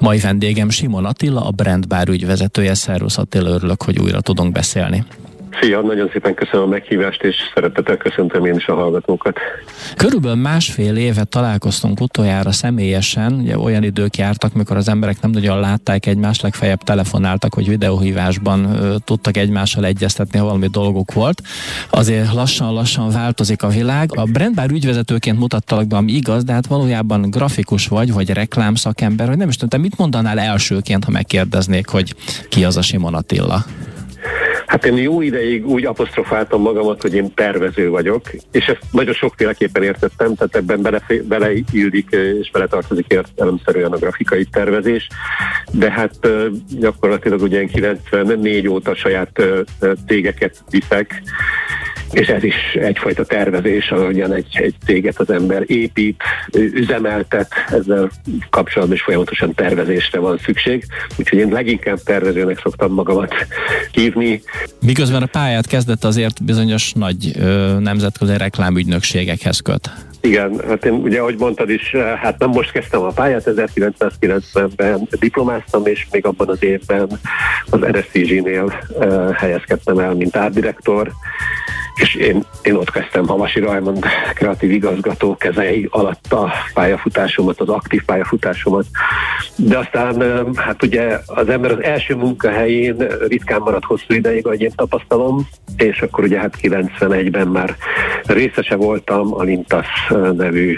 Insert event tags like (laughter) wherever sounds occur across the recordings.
Mai vendégem Simon Attila, a Brand Bar ügyvezetője. Szervusz Attila, örülök, hogy újra tudunk beszélni. Szia, nagyon szépen köszönöm a meghívást, és szeretettel köszöntöm én is a hallgatókat. Körülbelül másfél évet találkoztunk utoljára személyesen, ugye olyan idők jártak, mikor az emberek nem nagyon látták egymást, legfeljebb telefonáltak, hogy videóhívásban tudtak egymással egyeztetni, ha valami dolguk volt. Azért lassan-lassan változik a világ. A Brandbar ügyvezetőként mutattalak be, ami igaz, de hát valójában grafikus vagy, vagy reklámszakember, vagy nem is tudom, te mit mondanál elsőként, ha megkérdeznék, hogy ki az a Simon Attila? Hát én jó ideig úgy apostrofáltam magamat, hogy én tervező vagyok, és ezt nagyon sokféleképpen értettem, tehát ebben bele, beleillik és beletartozik értelemszerűen a grafikai tervezés, de hát gyakorlatilag ugye 94 óta saját cégeket viszek, és ez is egyfajta tervezés, ahogyan egy, egy céget az ember épít, üzemeltet, ezzel kapcsolatban is folyamatosan tervezésre van szükség, úgyhogy én leginkább tervezőnek szoktam magamat hívni. Miközben a pályát kezdett azért bizonyos nagy ö, nemzetközi reklámügynökségekhez köt. Igen, hát én ugye, ahogy mondtad is, hát nem most kezdtem a pályát, 1990-ben diplomáztam, és még abban az évben az RSCG-nél uh, helyezkedtem el, mint árdirektor, és én, én ott kezdtem Havasi Rajmond kreatív igazgató kezei alatt a pályafutásomat, az aktív pályafutásomat. De aztán hát ugye az ember az első munkahelyén ritkán marad hosszú ideig, ahogy én tapasztalom, és akkor ugye hát 91-ben már részese voltam a Lintas nevű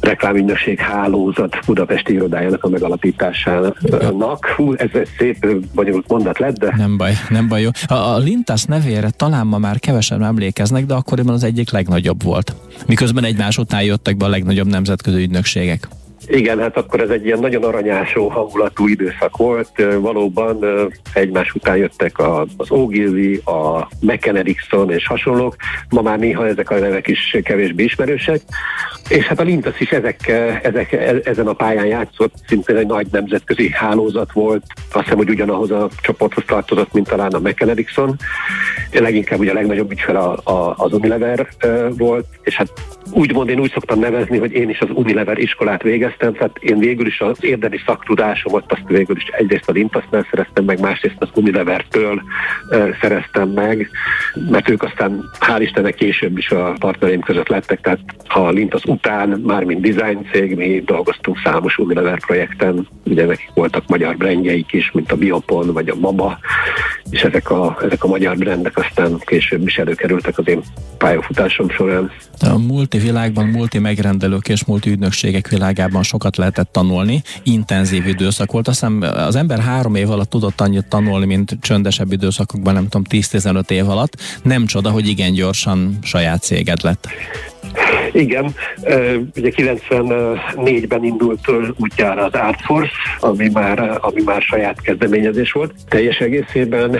reklámügynökség hálózat Budapesti irodájának a megalapításának. Hú, ez egy szép, bonyolult mondat lett, de... Nem baj, nem baj, jó. A, a Lintas nevére talán ma már kevesen emlékeznek, de akkoriban az egyik legnagyobb volt. Miközben egymás után jöttek be a legnagyobb nemzetközi ügynökségek. Igen, hát akkor ez egy ilyen nagyon aranyásó hangulatú időszak volt. Valóban egymás után jöttek az Ogilvy, a McKen Erickson és hasonlók. Ma már néha ezek a nevek is kevésbé ismerősek. És hát a Lintas is ezek, ezek, e, ezen a pályán játszott, szintén egy nagy nemzetközi hálózat volt. Azt hiszem, hogy ugyanahoz a csoporthoz tartozott, mint talán a McKen Erickson. Leginkább ugye a legnagyobb ügyfel a, a, az Unilever volt, és hát úgymond én úgy szoktam nevezni, hogy én is az Unilever iskolát végeztem, tehát én végül is az érdemi szaktudásomat azt végül is egyrészt a Limpasnál szereztem meg, másrészt az Unilevertől szereztem meg, mert ők aztán hál' Istennek később is a partnereim között lettek, tehát a Lintas után, már mint design cég, mi dolgoztunk számos Unilever projekten, ugye nekik voltak magyar brandjeik is, mint a Biopon vagy a Mama, és ezek a, ezek a magyar brandek aztán később is előkerültek az én pályafutásom során. A multi világban, multi megrendelők és multi ügynökségek világában sokat lehetett tanulni, intenzív időszak volt. Aztán az ember három év alatt tudott annyit tanulni, mint csöndesebb időszakokban, nem tudom, 10-15 év alatt. Nem csoda, hogy igen gyorsan saját céged lett. Igen, ugye 94-ben indult útjára az Artforce, ami már, ami már saját kezdeményezés volt. Teljes egészében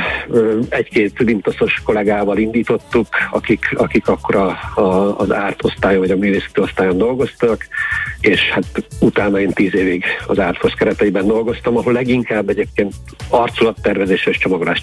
egy-két lintaszos kollégával indítottuk, akik, akik akkor a, a, az árt osztályon vagy a művészeti osztályon dolgoztak, és hát utána én tíz évig az Artforce kereteiben dolgoztam, ahol leginkább egyébként arculattervezéssel és csomagolás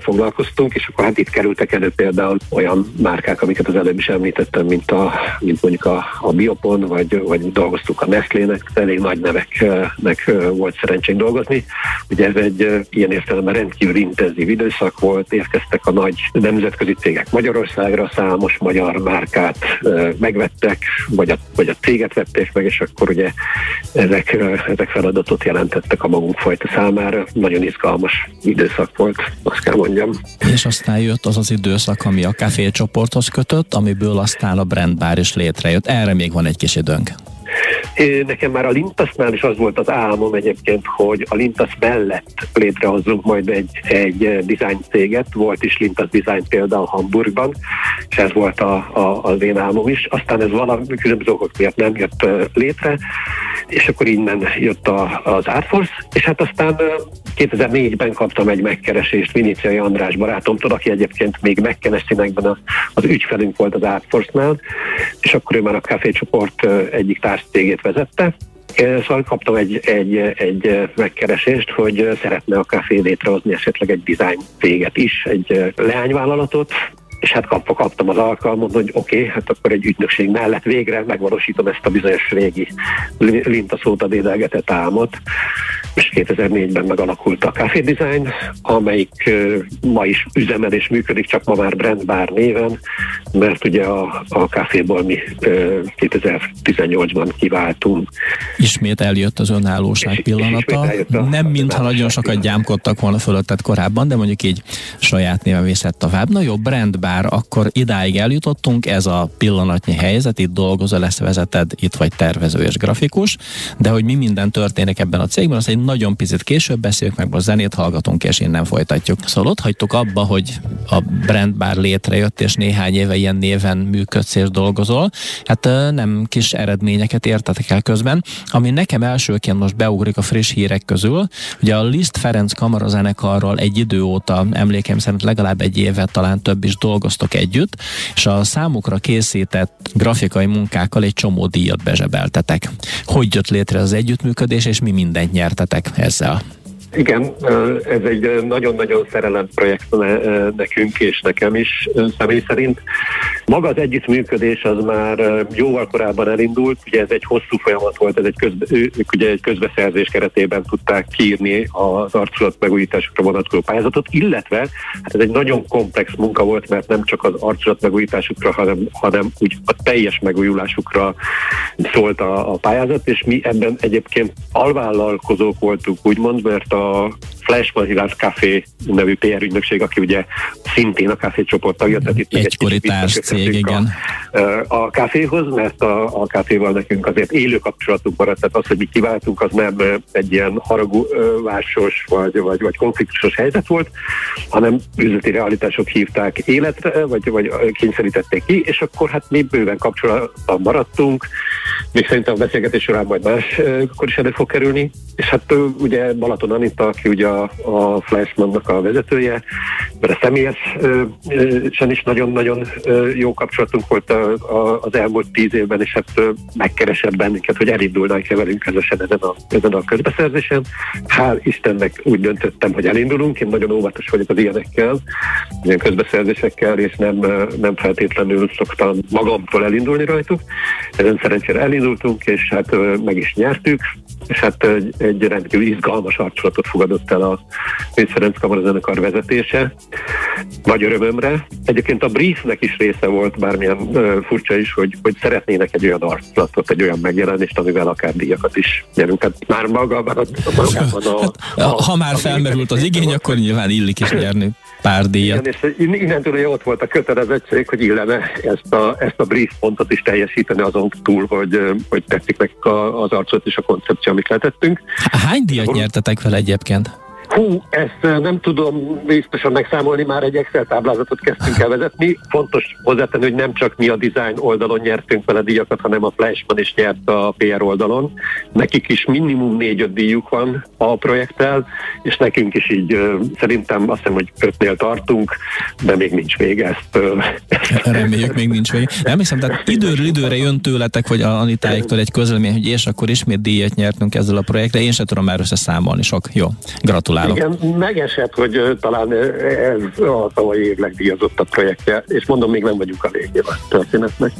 foglalkoztunk, és akkor hát itt kerültek elő például olyan márkák, amiket az előbb is említettem, mint a mint mondjuk a, a Biopon, vagy, vagy dolgoztuk a Nestlének, elég nagy neveknek volt szerencsénk dolgozni. Ugye ez egy ilyen értelemben rendkívül intenzív időszak volt, érkeztek a nagy nemzetközi cégek Magyarországra, számos magyar márkát megvettek, vagy a, vagy a céget vették meg, és akkor ugye ezek, ezek feladatot jelentettek a magunk fajta számára. Nagyon izgalmas időszak volt, azt kell mondjam. És aztán jött az az időszak, ami a Café csoporthoz kötött, amiből aztán a Brand Bar is létrejött. Erre még van egy kis időnk. Nekem már a Lintasnál is az volt az álmom egyébként, hogy a Lintas mellett létrehozzunk majd egy, egy design céget. Volt is Lintas Design például Hamburgban, és ez volt a, a, az én álmom is. Aztán ez valami különböző okok miatt nem jött létre, és akkor innen jött a, az Artforce, és hát aztán 2004-ben kaptam egy megkeresést Viniciai András barátomtól, aki egyébként még megkenes színekben az, az ügyfelünk volt az Artforce-nál, és akkor ő már a Café csoport egyik társtégét vezette, Szóval kaptam egy, egy, egy megkeresést, hogy szeretne a kávé létrehozni esetleg egy design céget is, egy leányvállalatot, és hát kapva kaptam az alkalmat, hogy oké, okay, hát akkor egy ügynökség mellett végre megvalósítom ezt a bizonyos régi lintaszóta dédelgetett álmot, és 2004-ben megalakult a Café Design, amelyik ma is üzemel és működik, csak ma már Brand Bar néven, mert ugye a, a kávéból mi 2018-ban kiváltunk. Ismét eljött az önállóság pillanata. Nem mintha nagyon sokat gyámkodtak volna fölötted korábban, de mondjuk így saját néven viszett tovább. Na jó, Brand Bar, akkor idáig eljutottunk, ez a pillanatnyi helyzet, itt dolgozol, lesz vezeted, itt vagy tervező és grafikus, de hogy mi minden történik ebben a cégben, az egy nagyon picit később beszéljük meg, most zenét hallgatunk, és innen folytatjuk. Szóval ott hagytuk abba, hogy a brand bár létrejött, és néhány éve ilyen néven működsz és dolgozol. Hát nem kis eredményeket értetek el közben. Ami nekem elsőként most beugrik a friss hírek közül, ugye a Liszt Ferenc kamarazenekarral egy idő óta, emlékeim szerint legalább egy évet, talán több is dolgoztok együtt, és a számukra készített grafikai munkákkal egy csomó díjat bezsebeltetek. Hogy jött létre az együttműködés, és mi mindent nyertetek ezzel? Igen, ez egy nagyon-nagyon szerelem projekt nekünk és nekem is személy szerint. Maga az együttműködés az már jóval korábban elindult, ugye ez egy hosszú folyamat volt, ez egy, közbe, ők ugye egy közbeszerzés keretében tudták kiírni az arculat megújításokra vonatkozó pályázatot, illetve ez egy nagyon komplex munka volt, mert nem csak az arculat megújításukra, hanem, hanem úgy a teljes megújulásukra szólt a, a pályázat, és mi ebben egyébként alvállalkozók voltunk, úgymond, mert a Flash Mahilás Café nevű PR ügynökség, aki ugye szintén a Café csoport tagja. Tehát itt Egykori cég, igen. A, a kávéhoz, mert a, a kávéval nekünk azért élő kapcsolatunk maradt, tehát az, hogy mi kiváltunk, az nem egy ilyen haragúvásos vagy, vagy, vagy konfliktusos helyzet volt, hanem üzleti realitások hívták életre, vagy, vagy kényszerítették ki, és akkor hát mi bőven kapcsolatban maradtunk, még szerintem a beszélgetés során majd más akkor is elő fog kerülni, és hát ugye Balaton Anita, aki ugye a, a Flashmannak a vezetője, mert a személyesen is nagyon-nagyon jó kapcsolatunk volt a, a, az elmúlt tíz évben, és hát megkeresett bennünket, hogy elindulnánk-e velünk közösen ezen a, ezen a közbeszerzésen. Hál' Istennek úgy döntöttem, hogy elindulunk, én nagyon óvatos vagyok az ilyenekkel, ilyen közbeszerzésekkel, és nem, nem feltétlenül szoktam magamtól elindulni rajtuk. Ezen szerencsére elindultunk, és hát meg is nyertük, és hát egy, egy rendkívül izgalmas arculatot fogadott el a Pénz Ferenc Kamarazenekar vezetése. Nagy örömömre. Egyébként a briefnek is része volt, bármilyen ö, furcsa is, hogy, hogy szeretnének egy olyan arculatot, egy olyan megjelenést, amivel akár díjakat is nyerünk. Hát már (laughs) magában a, magában a, a, a, Ha már felmerült az igény, akkor nyilván illik is nyerni pár díjat. Igen, és innentől ott volt a kötelezettség, hogy illene ezt a, ezt a brief pontot is teljesíteni azon túl, hogy, hogy tetszik nekik az arcot és a koncepció, amit letettünk. Hány díjat nyertetek fel egyébként? Hú, ezt nem tudom biztosan megszámolni, már egy Excel táblázatot kezdtünk el vezetni. Fontos hozzátenni, hogy nem csak mi a design oldalon nyertünk vele díjakat, hanem a Flashman is nyert a PR oldalon. Nekik is minimum négy-öt díjuk van a projekttel, és nekünk is így szerintem azt hiszem, hogy ötnél tartunk, de még nincs vége ezt. Reméljük, még nincs vége. Nem hiszem, tehát időről időre jön tőletek, hogy a Anitáiktól egy közlemény, hogy és akkor ismét díjat nyertünk ezzel a projekttel. Én sem tudom már összeszámolni sok. Jó, gratulálok gratulálok. Igen, megesett, hogy talán ez a tavalyi év legdíjazottabb projektje, és mondom, még nem vagyunk a végén a történetnek.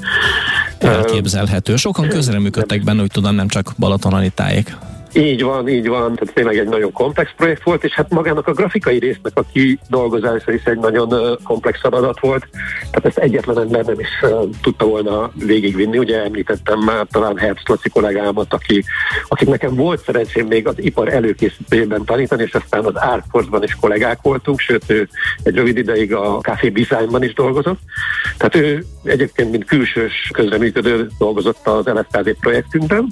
Elképzelhető. Sokan közreműködtek benne, hogy tudom, nem csak Balaton Anitáék. Így van, így van. Tehát tényleg egy nagyon komplex projekt volt, és hát magának a grafikai résznek a kidolgozása is egy nagyon komplex feladat volt. Tehát ezt egyetlen ember nem is tudta volna végigvinni. Ugye említettem már talán Herbst Laci kollégámat, aki, akik nekem volt szerencsém még az ipar előkészítőjében tanítani, és aztán az Artforce-ban is kollégák voltunk, sőt ő egy rövid ideig a Café Designban is dolgozott. Tehát ő egyébként, mint külsős közreműködő dolgozott az LFKZ projektünkben.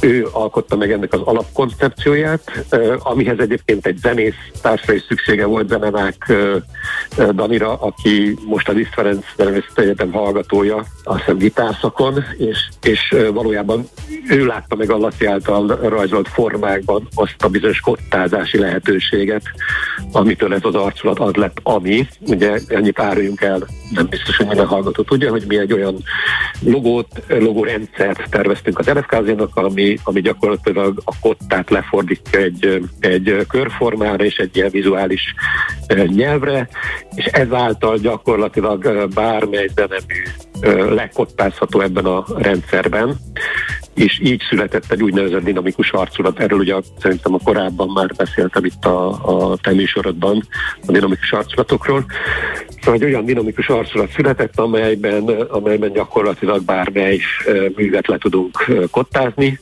Ő alkotta meg ennek az alapkoncepcióját, amihez egyébként egy zenész társra is szüksége volt Zenemák Danira, aki most a Liszt Ferenc Egyetem hallgatója, azt hiszem gitárszakon, és, és valójában ő látta meg a Laci által rajzolt formákban azt a bizonyos kottázási lehetőséget, amitől ez az arculat az lett, ami, ugye ennyit áruljunk el, nem biztos, hogy minden hallgató tudja, hogy mi egy olyan logót, logórendszert terveztünk az LFKZ-nak, ami, ami gyakorlatilag a kottát lefordítja egy, egy körformára és egy ilyen vizuális nyelvre, és ezáltal gyakorlatilag bármely zenemű lekottázható ebben a rendszerben. és így született egy úgynevezett dinamikus arculat. Erről ugye szerintem a korábban már beszéltem itt a, a te műsorodban a dinamikus arculatokról. Szóval egy olyan dinamikus arculat született, amelyben, amelyben gyakorlatilag bármely művet le tudunk kottázni,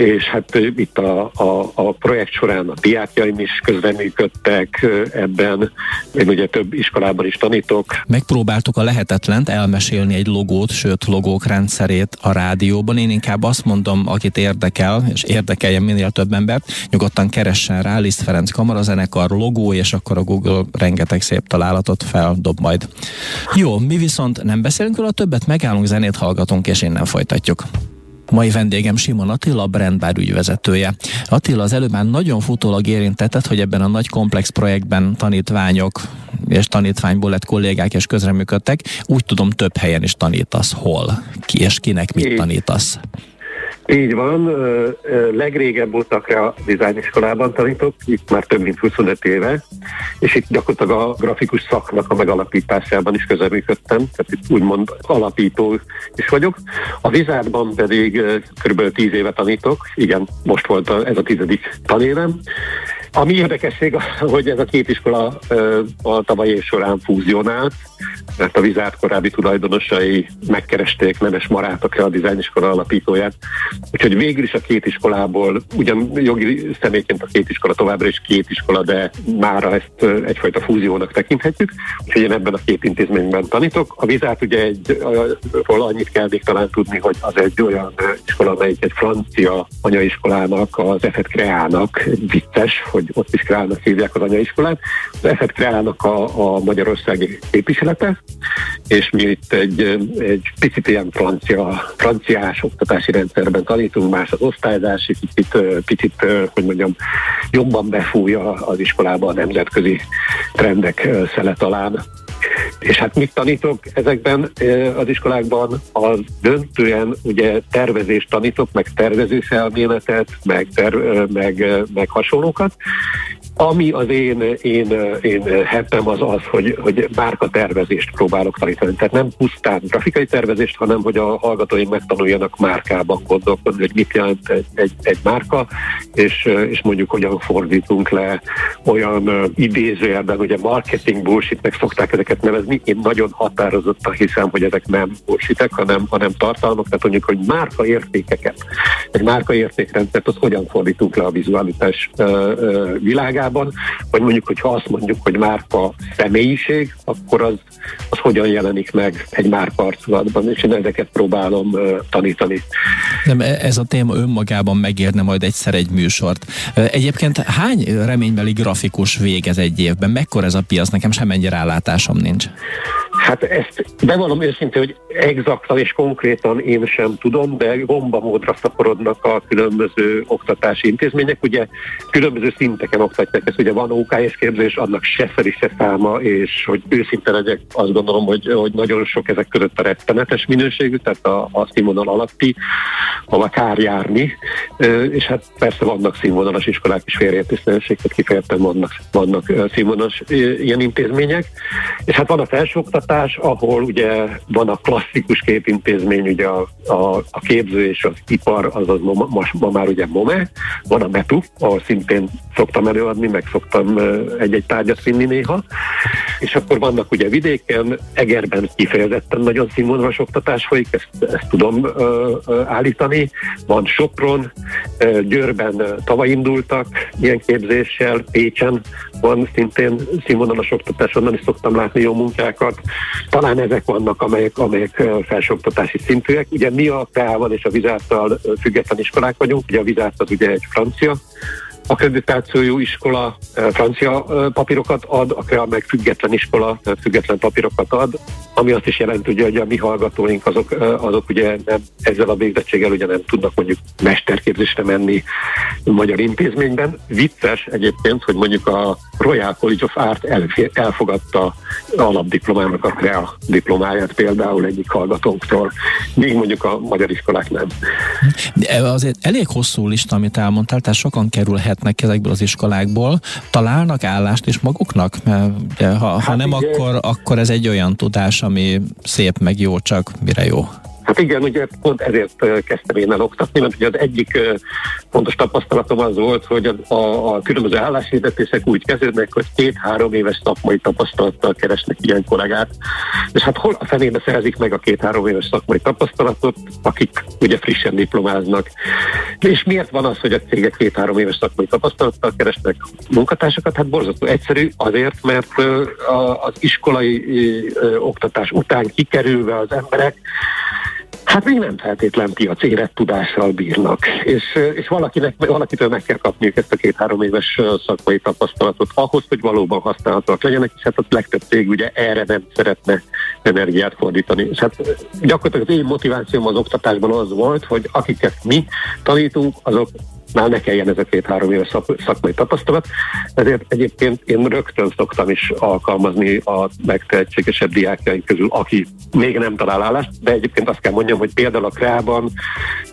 és hát itt a, a, a projekt során a diákjaim is közreműködtek ebben, én ugye több iskolában is tanítok. Megpróbáltuk a lehetetlent elmesélni egy logót, sőt logók rendszerét a rádióban. Én inkább azt mondom, akit érdekel, és érdekeljen minél több embert, nyugodtan keressen rá Liszt Ferenc kamarazenekar logó, és akkor a Google rengeteg szép találatot feldob majd. Jó, mi viszont nem beszélünk róla többet, megállunk, zenét hallgatunk, és innen folytatjuk. Mai vendégem Simon Attila, Brandbar ügyvezetője. Attila az előbb már nagyon futólag érintetett, hogy ebben a nagy komplex projektben tanítványok és tanítványból lett kollégák és közreműködtek. Úgy tudom, több helyen is tanítasz. Hol? Ki és kinek mit tanítasz? Így van, legrégebb óta a design iskolában tanítok, itt már több mint 25 éve, és itt gyakorlatilag a grafikus szaknak a megalapításában is közelműködtem, tehát itt úgymond alapító is vagyok. A Vizárban pedig kb. 10 éve tanítok, igen, most volt ez a tizedik tanévem, ami érdekesség, (laughs) hogy ez a két iskola a tavalyi év során fúzionált, mert a Vizárt korábbi tulajdonosai megkeresték Nemes Marát, a dizájniskola alapítóját. Úgyhogy végül is a két iskolából, ugyan jogi személyként a két iskola továbbra is két iskola, de mára ezt egyfajta fúziónak tekinthetjük. Úgyhogy én ebben a két intézményben tanítok. A Vizárt ugye egy, arról annyit kell még talán tudni, hogy az egy olyan iskola, amelyik egy francia anyaiskolának, az EFET Kreának vicces, hogy ott is Kreának hívják az anyaiskolát. Az EFET Kreának a, a magyarországi képviselete, és mi itt egy, egy picit ilyen francia, franciás oktatási rendszerben tanítunk, más az osztályzás, és picit, picit, hogy mondjam, jobban befújja az iskolába a nemzetközi trendek szele talán. És hát mit tanítok ezekben az iskolákban? Az döntően ugye tervezést tanítok, meg tervezés elméletet, meg, ter, meg, meg hasonlókat, ami az én, én, én heppem az az, hogy, hogy márka tervezést próbálok tanítani. Tehát nem pusztán grafikai tervezést, hanem hogy a hallgatóink megtanuljanak márkában gondolkodni, hogy mit jelent egy, egy, egy márka, és, és mondjuk hogyan fordítunk le olyan idézőjelben, ugye marketing bullshitnek szokták ezeket nevezni. Én nagyon határozottan hiszem, hogy ezek nem bullshitek, hanem, hanem tartalmak, tehát mondjuk, hogy márka értékeket, egy márka értékrendszert, az hogyan fordítunk le a vizualitás világában, Európában, vagy mondjuk, hogyha azt mondjuk, hogy márka személyiség, akkor az, az hogyan jelenik meg egy márka arculatban, és én ezeket próbálom tanítani. Nem, e, ez a téma önmagában megérne majd egyszer egy műsort. Egyébként hány reménybeli grafikus végez egy évben? Mekkora ez a piac? Nekem semennyi rálátásom nincs. Hát ezt bevallom őszintén, hogy exaktan és konkrétan én sem tudom, de gombamódra szaporodnak a különböző oktatási intézmények. Ugye különböző szinteken oktatják ezt, ugye van OKS képzés, annak se feli, se száma, és hogy őszinte legyek, azt gondolom, hogy, hogy nagyon sok ezek között a rettenetes minőségű, tehát a, a színvonal alatti, hova kár járni, és hát persze vannak színvonalas iskolák is félreértéstelenség, kifejezetten vannak, vannak színvonalas ilyen intézmények, és hát van a felsőoktatás, ahol ugye van a klasszikus képintézmény, ugye a, a, a képző és az ipar, azaz ma, ma, már ugye MOME, van a METU, ahol szintén szoktam előadni, meg szoktam egy-egy tárgyat vinni néha, és akkor vannak ugye vidéken, Egerben kifejezetten nagyon színvonalas oktatás folyik, ezt, ezt tudom ö, ö, állítani, van Sopron, ö, Győrben tavaly indultak ilyen képzéssel, Pécsen van szintén színvonalas oktatás, onnan is szoktam látni jó munkákat. Talán ezek vannak, amelyek, amelyek felsőoktatási szintűek. Ugye mi a teával és a vizártal független iskolák vagyunk, ugye a vizárt az ugye egy francia akkreditációjú iskola francia papírokat ad, a CREA meg független iskola, független papírokat ad, ami azt is jelenti, hogy a mi hallgatóink azok, azok ugye nem, ezzel a végzettséggel ugye nem tudnak mondjuk mesterképzésre menni magyar intézményben. Vicces egyébként, hogy mondjuk a Royal College of Art elfogadta alapdiplomának a CREA diplomáját például egyik hallgatónktól, még mondjuk a magyar iskolák nem. De azért elég hosszú lista, amit elmondtál, tehát sokan kerülhetnek ezekből az iskolákból, találnak állást is maguknak? Mert ha, hát ha nem, igen. akkor, akkor ez egy olyan tudás, ami szép meg jó, csak mire jó? Hát igen, ugye pont ezért kezdtem én el oktatni, mert ugye az egyik fontos tapasztalatom az volt, hogy a, a, a különböző álláshirdetések úgy kezdődnek, hogy két-három éves szakmai tapasztalattal keresnek ilyen kollégát. És hát hol a fenébe szerzik meg a két-három éves szakmai tapasztalatot, akik ugye frissen diplomáznak. És miért van az, hogy a cégek két-három éves szakmai tapasztalattal keresnek munkatársakat? Hát borzasztó egyszerű, azért, mert az iskolai oktatás után kikerülve az emberek Hát még nem feltétlen piac érett tudással bírnak, és, és valakinek, valakitől meg kell kapniuk ezt a két-három éves szakmai tapasztalatot ahhoz, hogy valóban használhatóak legyenek, és hát a legtöbb cég ugye erre nem szeretne energiát fordítani. És hát gyakorlatilag az én motivációm az oktatásban az volt, hogy akiket mi tanítunk, azok már ne kelljen ez a két-három éves szakmai tapasztalat. Ezért egyébként én rögtön szoktam is alkalmazni a legtehetségesebb diákjaink közül, aki még nem talál állást, de egyébként azt kell mondjam, hogy például a Kreában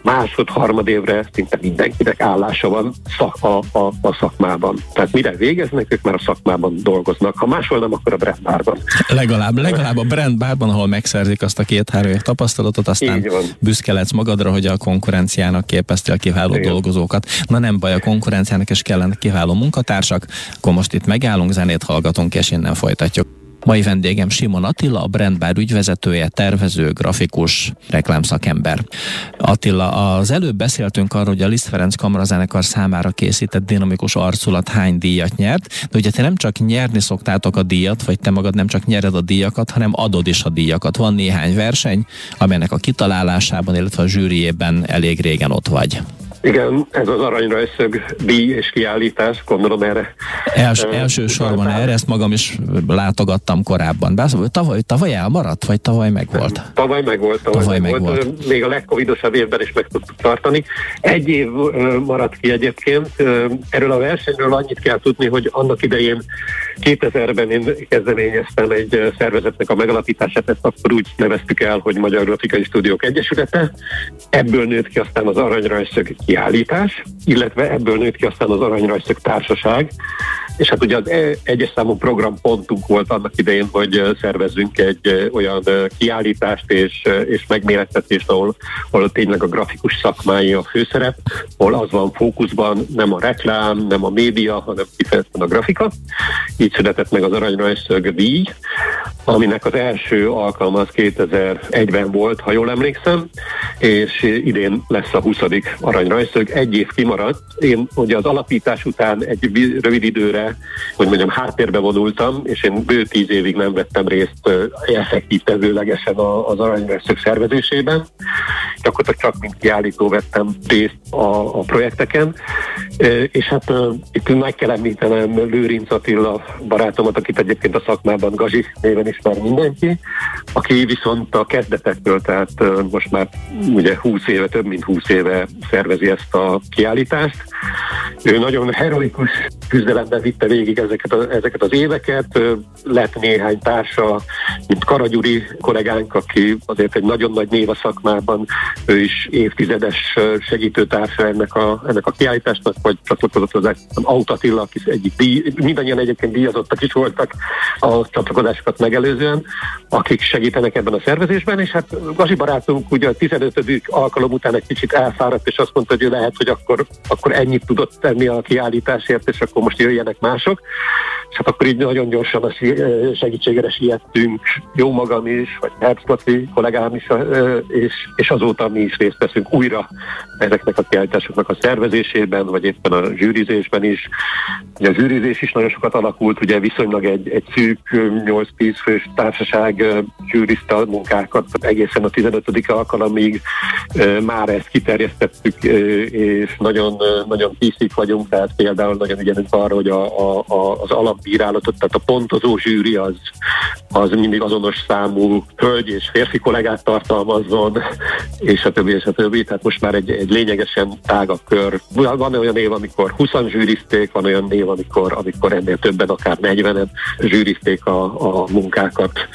másod, harmad évre szinte mindenkinek állása van szak, a, a, a szakmában. Tehát mire végeznek, ők már a szakmában dolgoznak. Ha máshol nem, akkor a brand bárban. Legalább, legalább a brand bárban, ahol megszerzik azt a két-három év tapasztalatot, aztán büszke lesz magadra, hogy a konkurenciának képeztél kiváló Igen. dolgozókat. Na nem baj, a konkurenciának is kellene kiváló munkatársak. Akkor most itt megállunk, zenét hallgatunk, és innen folytatjuk. Mai vendégem Simon Attila, a Brandbar ügyvezetője, tervező, grafikus, reklámszakember. Attila, az előbb beszéltünk arról, hogy a Liszt Ferenc kamarazenekar számára készített dinamikus arculat hány díjat nyert, de ugye te nem csak nyerni szoktátok a díjat, vagy te magad nem csak nyered a díjakat, hanem adod is a díjakat. Van néhány verseny, amelynek a kitalálásában, illetve a zsűriében elég régen ott vagy. Igen, ez az aranyra összög díj és kiállítás, gondolom erre. Els, elsősorban erre, ezt magam is látogattam korábban. Bár tavaly, tavaly elmaradt, vagy tavaly megvolt? Tavaly megvolt. Tavaly, tavaly meg volt. volt. Még a legcovidosabb évben is meg tudtuk tartani. Egy év maradt ki egyébként. Erről a versenyről annyit kell tudni, hogy annak idején 2000-ben én kezdeményeztem egy szervezetnek a megalapítását, ezt akkor úgy neveztük el, hogy Magyar Grafikai Stúdiók Egyesülete. Ebből nőtt ki aztán az aranyra összög kiállítás, illetve ebből nőtt ki aztán az Aranyrajszök Társaság, és hát ugye az e- egyes számú programpontunk volt annak idején, hogy szervezzünk egy olyan kiállítást és, és megmérettetést, ahol, ahol tényleg a grafikus szakmái a főszerep, ahol az van fókuszban, nem a reklám, nem a média, hanem kifejezetten a grafika. Így született meg az Aranyrajszög díj, aminek az első alkalma az 2001-ben volt, ha jól emlékszem, és idén lesz a 20. aranyrajszög. Egy év kimaradt. Én ugye az alapítás után egy rövid időre, hogy mondjam, háttérbe vonultam, és én bő tíz évig nem vettem részt effektív tevőlegesen az aranyrajszög szervezésében. Gyakorlatilag csak mint kiállító vettem részt a, a projekteken, és hát itt meg kell említenem Lőrinc Attila barátomat, akit egyébként a szakmában Gazi néven ismer mindenki, aki viszont a kezdetektől, tehát most már ugye 20 éve, több mint 20 éve szervezi ezt a kiállítást. Ő nagyon heroikus küzdelemben vitte végig ezeket, a, ezeket az éveket, lett néhány társa, mint Karagyuri kollégánk, aki azért egy nagyon nagy név a szakmában, ő is évtizedes segítőtársa ennek a, ennek a kiállításnak, vagy csatlakozott hozzá Autatilla, aki egyik díj, mindannyian egyébként díjazottak is voltak a csatlakozásokat megelőzően, akik segítenek ebben a szervezésben, és hát Gazi barátunk ugye a 15. alkalom után egy kicsit elfáradt, és azt mondta, hogy ő lehet, hogy akkor, akkor ennyit tudott tenni a kiállításért, és akkor most jöjjenek mások. És hát akkor így nagyon gyorsan a segítségére siettünk, jó magam is, vagy Herbst kollégám is, és, és azóta mi is részt veszünk újra ezeknek a kiállításoknak a szervezésében, vagy éppen a zsűrizésben is. Ugye a zsűrizés is nagyon sokat alakult, ugye viszonylag egy, egy szűk 8-10 fős társaság zsűrizte a munkákat egészen a 15. alkalomig. Már ezt kiterjesztettük, és nagyon, nagyon készít vagyunk, tehát például nagyon ügyelünk arra, hogy a, a, a, az alapbírálatot, tehát a pontozó zsűri az, az mindig azonos számú hölgy és férfi kollégát tartalmazzon, és a többi, és a többi. Tehát most már egy, egy lényegesen tágabb kör. Van olyan év, amikor 20 zsűrizték, van olyan év, amikor, amikor ennél többen, akár 40-en zsűrizték a, a munkákat,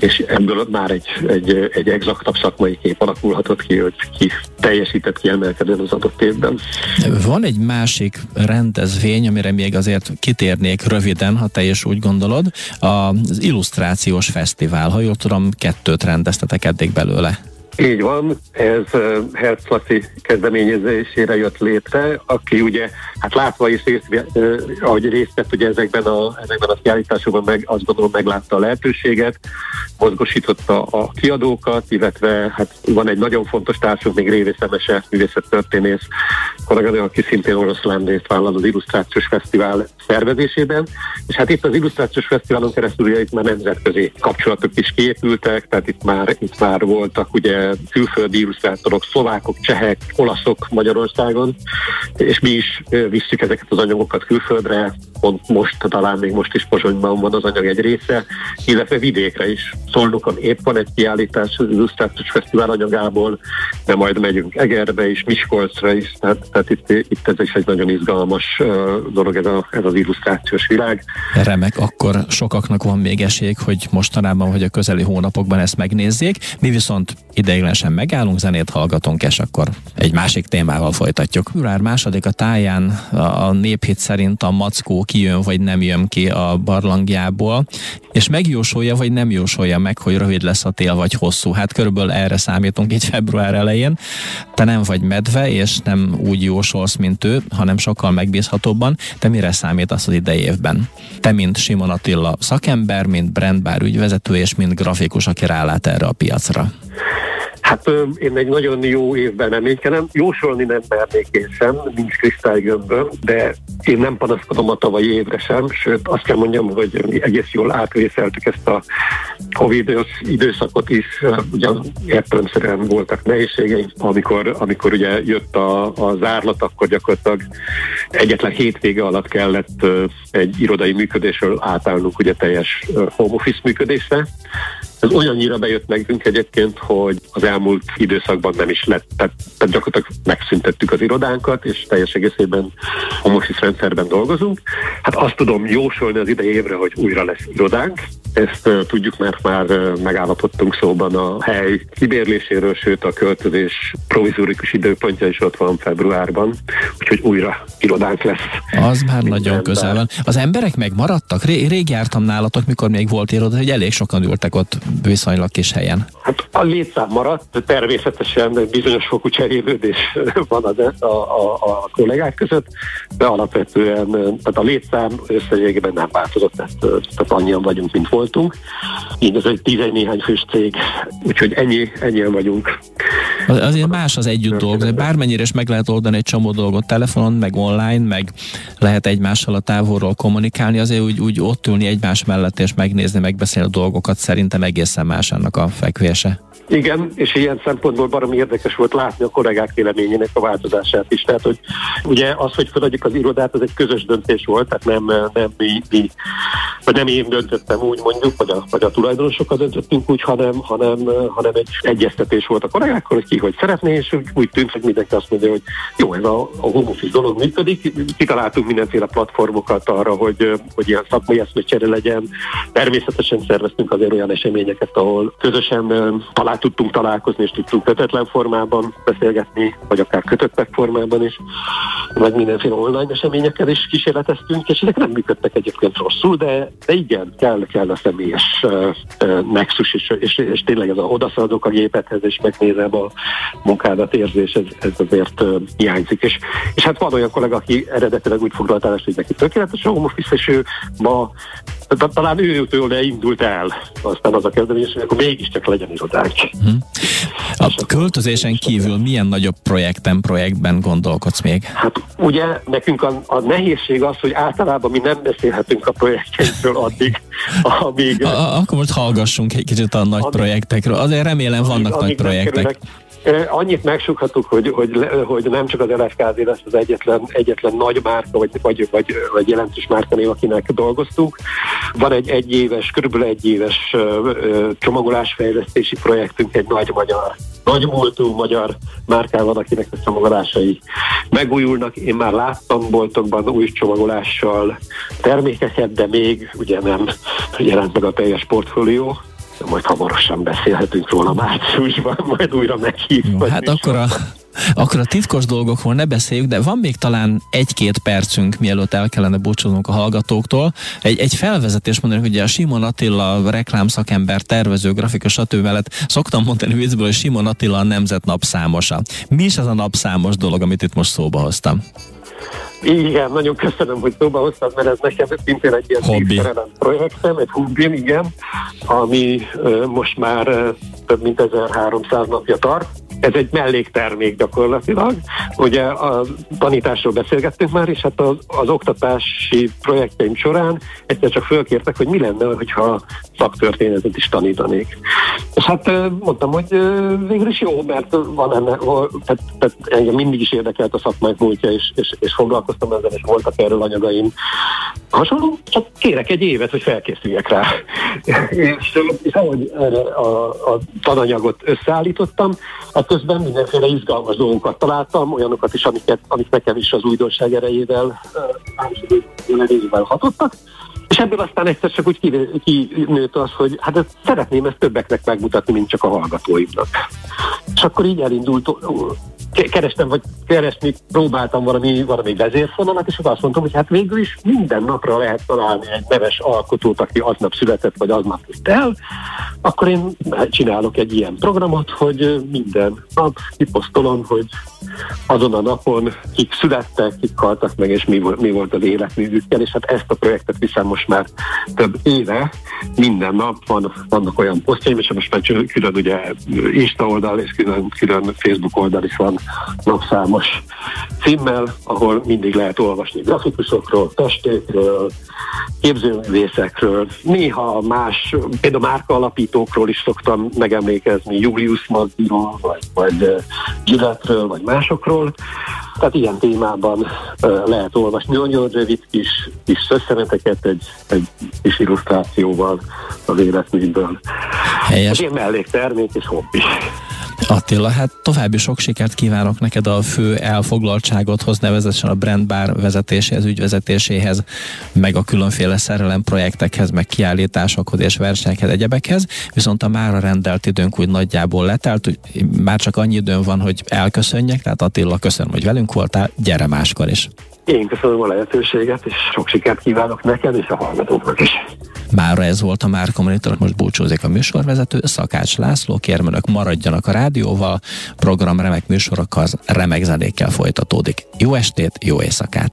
és ebből már egy, egy, egy exaktabb szakmai kép alakulhatott ki, hogy ki teljesített kiemelkedően az adott évben. Van egy másik rendezvény, amire még azért kitérnék röviden, ha te is úgy gondolod, az Illusztrációs Fesztivál. Ha jól tudom, kettőt rendeztetek eddig belőle. Így van, ez Herz Laci kezdeményezésére jött létre, aki ugye, hát látva is részt, ahogy részt vett ugye ezekben a, ezekben a kiállításokban, meg azt gondolom meglátta a lehetőséget, mozgosította a kiadókat, illetve hát van egy nagyon fontos társunk, még Révé Szemese, művészettörténész kolléganő, aki szintén oroszlán részt vállal az Illusztrációs Fesztivál szervezésében, és hát itt az Illusztrációs Fesztiválon keresztül ugye itt már nemzetközi kapcsolatok is kiépültek, tehát itt már, itt már voltak ugye külföldi illusztrátorok, szlovákok, csehek, olaszok Magyarországon, és mi is visszük ezeket az anyagokat külföldre, pont most, talán még most is Pozsonyban van az anyag egy része, illetve vidékre is. Szolnokon épp van egy kiállítás az Illusztrációs Fesztivál anyagából, de majd megyünk Egerbe is, Miskolcra is, tehát, tehát itt, itt ez is egy nagyon izgalmas dolog ez, a, ez az illusztrációs világ. Remek, akkor sokaknak van még esély, hogy mostanában vagy a közeli hónapokban ezt megnézzék. Mi viszont ideiglenesen megállunk, zenét hallgatunk, és akkor egy másik témával folytatjuk. Február második a táján a néphit szerint a mackó kijön vagy nem jön ki a barlangjából, és megjósolja vagy nem jósolja meg, hogy rövid lesz a tél vagy hosszú. Hát körülbelül erre számítunk így február elején. Te nem vagy medve, és nem úgy jósolsz, mint ő, hanem sokkal megbízhatóbban. Te mire számít az idei évben? Te, mint Simon Attila szakember, mint brandbár ügyvezető, és mint grafikus, aki rálát erre a piacra. Hát én egy nagyon jó évben reménykedem. Jósolni nem mernék én sem, nincs kristálygömböm, de én nem panaszkodom a tavalyi évre sem, sőt azt kell mondjam, hogy egész jól átvészeltük ezt a Covid időszakot is, ugyan értelemszerűen voltak nehézségeink, amikor, amikor ugye jött a, a zárlat, akkor gyakorlatilag egyetlen hétvége alatt kellett egy irodai működésről átállnunk ugye teljes home office működésre, ez olyannyira bejött nekünk egyébként, hogy az elmúlt időszakban nem is lett, tehát, tehát gyakorlatilag megszüntettük az irodánkat, és teljes egészében home office rendszerben dolgozunk. Hát azt tudom jósolni az idei évre, hogy újra lesz irodánk. Ezt uh, tudjuk, mert már uh, megállapodtunk szóban a hely kibérléséről, sőt a költözés provizórikus időpontja is ott van februárban, úgyhogy újra irodánk lesz. Az már nagyon közel van. Az emberek megmaradtak? Ré- rég jártam nálatok, mikor még volt iroda, hogy elég sokan ültek ott viszonylag kis helyen. Hát a létszám maradt, természetesen bizonyos fokú cserélődés (laughs) van a, a, a, a kollégák között, de alapvetően tehát a létszám összegében nem változott, tehát, tehát annyian vagyunk, mint voltunk. Így ez egy tizen néhány fős cég, úgyhogy ennyi, ennyien vagyunk. Azért más az együtt dolgozni. Bármennyire is meg lehet oldani egy csomó dolgot telefonon, meg online, meg lehet egymással a távolról kommunikálni, azért úgy, úgy ott ülni egymás mellett és megnézni, megbeszélni a dolgokat szerintem egészen más annak a fekvése. Igen, és ilyen szempontból baromi érdekes volt látni a kollégák véleményének a változását is. Tehát, hogy ugye az, hogy feladjuk az irodát, az egy közös döntés volt, tehát nem, nem mi, mi vagy nem én döntöttem úgy mondjuk, vagy a, vagy a tulajdonosokat döntöttünk úgy, hanem, hanem, hanem egy egyeztetés volt a kollégákkal, hogy ki hogy szeretné, és úgy, úgy tűnt, hogy mindenki azt mondja, hogy jó, ez a, a home office dolog működik, kitaláltunk mindenféle platformokat arra, hogy, hogy ilyen szakmai eszmecsere legyen. Természetesen szerveztünk azért olyan eseményeket, ahol közösen találtunk tudtunk találkozni, és tudtunk kötetlen formában beszélgetni, vagy akár kötöttek formában is, vagy mindenféle online eseményekkel is kísérleteztünk, és ezek nem működtek egyébként rosszul, de, de igen, kell, kell a személyes uh, uh, nexus, és, és, és tényleg ez a odaszaladok a gépethez, és megnézem a munkádat érzés, ez, ez azért uh, hiányzik. És, és hát van olyan kollega, aki eredetileg úgy foglalt állást, hogy neki tökéletes a home office, és ő ma talán őtől indult el aztán az a kezdeményezés, hogy akkor mégiscsak legyen irodánk. Hmm. A költözésen kívül milyen nagyobb projekten, projektben gondolkodsz még? Hát ugye nekünk a, a nehézség az, hogy általában mi nem beszélhetünk a projektjeinkről addig, amíg... A, akkor most hallgassunk egy kicsit a nagy amíg, amíg, Azért remélem vannak amíg, nagy projektek. Annyit megsukhatunk, hogy, hogy, hogy nem csak az LFKZ lesz az egyetlen, egyetlen nagy márka, vagy, vagy, vagy, vagy jelentős márkanév, akinek dolgoztunk. Van egy egyéves, körülbelül egyéves csomagolásfejlesztési projektünk, egy nagy magyar nagy múltú magyar márkával, akinek a csomagolásai megújulnak. Én már láttam boltokban új csomagolással termékeket, de még ugye nem jelent meg a teljes portfólió majd hamarosan beszélhetünk róla márciusban, (laughs) majd újra meghív. Jó, hát akkor a, Akkor a titkos dolgokról ne beszéljük, de van még talán egy-két percünk, mielőtt el kellene búcsúznunk a hallgatóktól. Egy, egy felvezetés mondani, hogy a Simon Attila reklámszakember, tervező, grafikus, stb. mellett szoktam mondani viccből, hogy Simon Attila a nemzet napszámosa. Mi is az a napszámos dolog, amit itt most szóba hoztam? Igen, nagyon köszönöm, hogy szóba hoztad, mert ez nekem szintén egy ilyen Hobbi. projektem, egy hobbim, igen, ami uh, most már uh, több mint 1300 napja tart ez egy melléktermék gyakorlatilag. Ugye a tanításról beszélgettünk már, és hát az, az oktatási projekteim során egyszer csak fölkértek, hogy mi lenne, hogyha szaktörténetet is tanítanék. És hát mondtam, hogy végül is jó, mert van ennek, tehát, tehát engem mindig is érdekelt a szakmák múltja, és, és, és foglalkoztam ezzel, és voltak erről anyagaim hasonló, csak kérek egy évet, hogy felkészüljek rá. (laughs) és, és ahogy a, a tananyagot összeállítottam, hát közben mindenféle izgalmas dolgokat találtam, olyanokat is, amiket, amik nekem is az újdonság erejével, erejével hatottak, és ebből aztán egyszer csak úgy kinőtt az, hogy hát ezt szeretném ezt többeknek megmutatni, mint csak a hallgatóimnak. És akkor így elindult kerestem, vagy keresni, próbáltam valami, valami vezérfonalat, és azt mondtam, hogy hát végül is minden napra lehet találni egy neves alkotót, aki aznap született, vagy aznap jött el, akkor én csinálok egy ilyen programot, hogy minden nap kiposztolom, hogy azon a napon kik születtek, kik haltak meg, és mi, mi volt az életművükkel, és hát ezt a projektet viszem most már több éve, minden nap van, vannak olyan posztjaim, és most már külön ugye Insta oldal, és külön, külön Facebook oldal is van napszámos címmel, ahol mindig lehet olvasni grafikusokról, testékről, képzőművészekről, néha más, például márka alapítókról is szoktam megemlékezni, Julius Magdiról, vagy, vagy Gilletről, vagy másokról. Tehát ilyen témában uh, lehet olvasni nagyon rövid kis, kis szösszeneteket egy, egy kis illusztrációval az életműből. Helyes. Ez ilyen melléktermék és hobbi. Attila, hát további sok sikert kívánok neked a fő elfoglaltságodhoz, nevezetesen a Brand Bar vezetéséhez, ügyvezetéséhez, meg a különféle szerelem projektekhez, meg kiállításokhoz és versenyekhez, egyebekhez, viszont a mára rendelt időnk úgy nagyjából letelt, már csak annyi időn van, hogy elköszönjek, tehát Attila, köszönöm, hogy velünk voltál, gyere máskor is. Én köszönöm a lehetőséget, és sok sikert kívánok neked és a hallgatóknak is. Mára ez volt a Már Monitor, most búcsúzik a műsorvezető, Szakács László, kérem önök maradjanak a rádióval, program remek műsorokkal, remek zenékkel folytatódik. Jó estét, jó éjszakát!